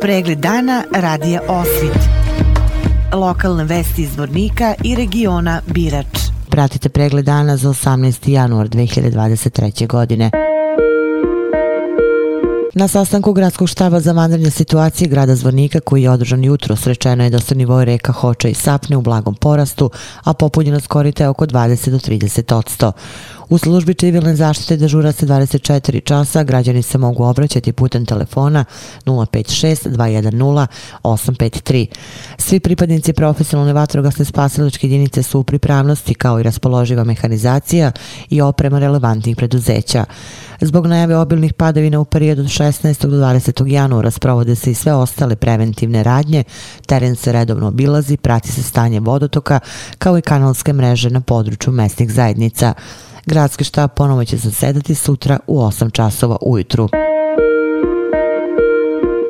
Pregled dana radija Osvit. Lokalne vesti iz Vornika i regiona Birač. Pratite pregled dana za 18. januar 2023. godine. Na sastanku gradskog štaba za vanredne situacije grada Zvornika koji je održan jutro srečeno je da su nivoj reka Hoča i Sapne u blagom porastu, a popunjenost korita je oko 20 do 30 odsto. U službi civilne zaštite dežura se 24 časa, građani se mogu obraćati putem telefona 056 210 853. Svi pripadnici profesionalne vatrogasne spasilačke jedinice su u pripravnosti kao i raspoloživa mehanizacija i oprema relevantnih preduzeća. Zbog najave obilnih padavina u periodu od 16. do 20. januara sprovode se i sve ostale preventivne radnje, teren se redovno obilazi, prati se stanje vodotoka kao i kanalske mreže na području mesnih zajednica. Gradski štab ponovo će zasedati sutra u 8 časova ujutru.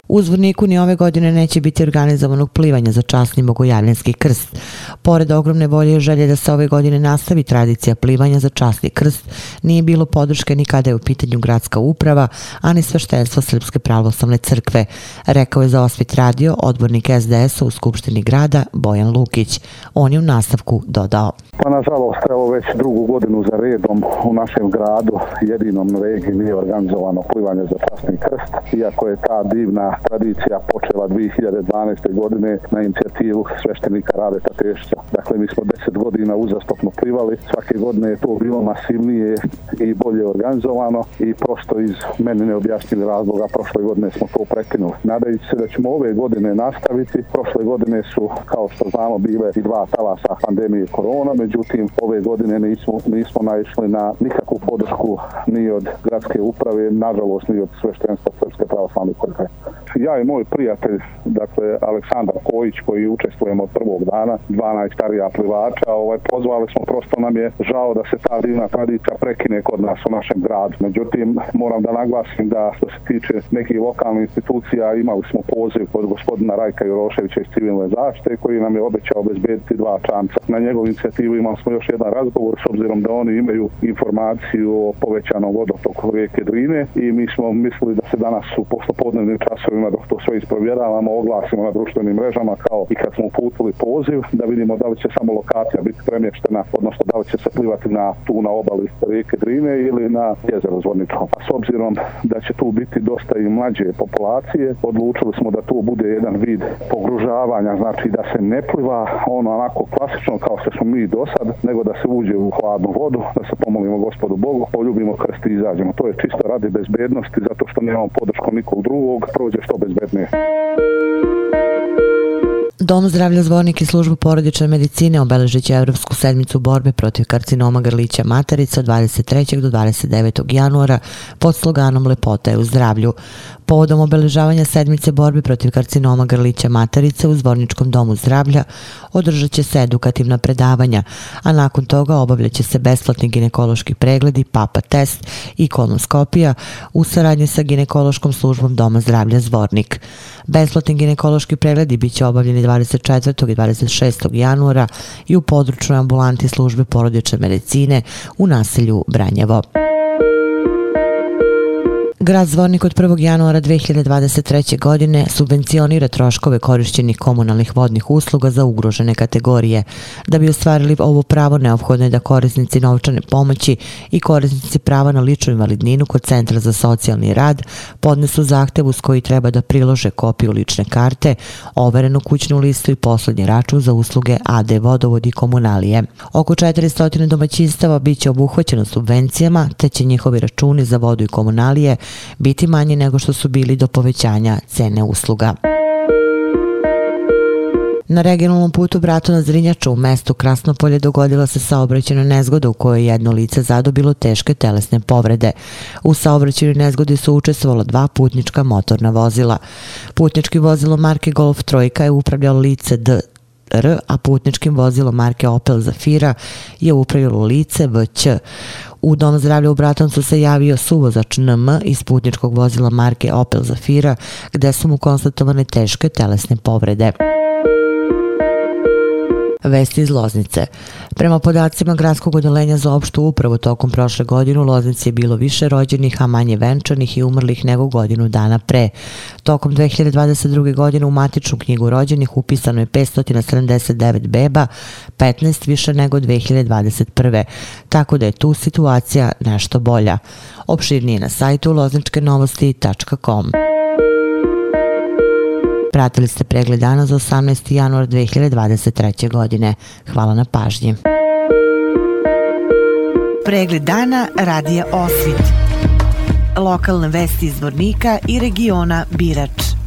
U Zvorniku ni ove godine neće biti organizovanog plivanja za časni Bogojavljanski krst. Pored ogromne volje i želje da se ove godine nastavi tradicija plivanja za časni krst, nije bilo podrške ni kada je u pitanju gradska uprava, a ni sveštenstvo Srpske pravoslavne crkve, rekao je za Osvit radio odbornik SDS-a u Skupštini grada Bojan Lukić. On je u nastavku dodao. Pa nažalost, već drugu godinu za redom u našem gradu jedinom regiji nije organizovano plivanje za časni krst, iako je ta divna tradicija počela 2012. godine na inicijativu sveštenika Radeta Tešća. Dakle, mi smo deset godina uzastopno plivali, svake godine je to bilo masivnije i bolje organizovano i prosto iz meni neobjašnjivi razloga prošle godine smo to prekinuli. Nadajući se da ćemo ove godine nastaviti, prošle godine su, kao što znamo, bile i dva talasa pandemije korona, međutim, ove godine nismo, nismo naišli na nikakvu podršku ni od gradske uprave, nažalost ni od sveštenstva Srpske pravoslavne crkve ja i moj prijatelj, dakle Aleksandar Kojić koji učestvujemo od prvog dana, 12 starija plivača, ovaj, pozvali smo, prosto nam je žao da se ta divna tradicija prekine kod nas u našem gradu. Međutim, moram da naglasim da što se tiče nekih lokalnih institucija, imali smo poziv kod gospodina Rajka Juroševića iz civilne zaštite koji nam je obećao obezbediti dva čanca. Na njegovu inicijativu imali smo još jedan razgovor s obzirom da oni imaju informaciju o povećanom vodotoku rijeke Drine i mi smo mislili da se danas u poslopodnevnim časovima dok to sve isprovjeravamo, oglasimo na društvenim mrežama kao i kad smo uputili poziv da vidimo da li će samo lokacija biti premještena, odnosno da li će se plivati na tu na obali rijeke Drine ili na jezero Zvorničko. A s obzirom da će tu biti dosta i mlađe populacije, odlučili smo da tu bude jedan vid pogružavanja, znači da se ne pliva ono onako klasično kao što smo mi do sad, nego da se uđe u hladnu vodu, da se pomolimo gospodu Bogu, poljubimo krst i izađemo. To je čisto radi bezbednosti, zato što nemamo podršku nikog drugog, prođe što безбитних. Dom zdravlja Zvornik i služba porodične medicine obeležit će Evropsku sedmicu borbe protiv karcinoma grlića materica 23. do 29. januara pod sloganom Lepota je u zdravlju. Povodom obeležavanja sedmice borbe protiv karcinoma grlića materice u Zvorničkom domu zdravlja održat će se edukativna predavanja, a nakon toga obavljat će se besplatni ginekološki pregledi, papa test i kolonoskopija u saradnji sa ginekološkom službom Doma zdravlja Zvornik. Besplatni ginekološki pregledi bit će obavljeni 24. i 26. januara i u područnoj ambulanti službe porodične medicine u naselju Branjevo. Grad Zvornik od 1. januara 2023. godine subvencionira troškove korišćenih komunalnih vodnih usluga za ugrožene kategorije. Da bi ostvarili ovo pravo, neophodno je da korisnici novčane pomoći i korisnici prava na ličnu invalidninu kod Centra za socijalni rad podnesu zahtev uz koji treba da prilože kopiju lične karte, overenu kućnu listu i poslednji račun za usluge AD vodovod i komunalije. Oko 400 domaćinstava biće obuhvaćeno subvencijama, te će njihovi računi za vodu i komunalije biti manji nego što su bili do povećanja cene usluga. Na regionalnom putu Brato na Zrinjaču u mestu Krasnopolje dogodila se saobraćena nezgoda u kojoj je jedno lice zadobilo teške telesne povrede. U saobraćenoj nezgodi su učestvovala dva putnička motorna vozila. Putnički vozilo marke Golf Trojka je upravljalo lice D. R, a putničkim vozilom marke Opel Zafira je upravljalo lice VČ. U Dom zdravlja u Bratancu se javio suvozač NM iz putničkog vozila marke Opel Zafira, gde su mu konstatovane teške telesne povrede. Vesti iz Loznice. Prema podacima Gradskog odelenja za opštu upravu tokom prošle godine u Loznici je bilo više rođenih, a manje venčanih i umrlih nego godinu dana pre. Tokom 2022. godine u matičnu knjigu rođenih upisano je 579 beba, 15 više nego 2021. Tako da je tu situacija nešto bolja. Opširnije na sajtu lozničkenovosti.com. Pratili ste pregled dana za 18. januar 2023. godine. Hvala na pažnji. Pregled dana radija Osvit. Lokalne vesti iz Vornika i regiona Birač.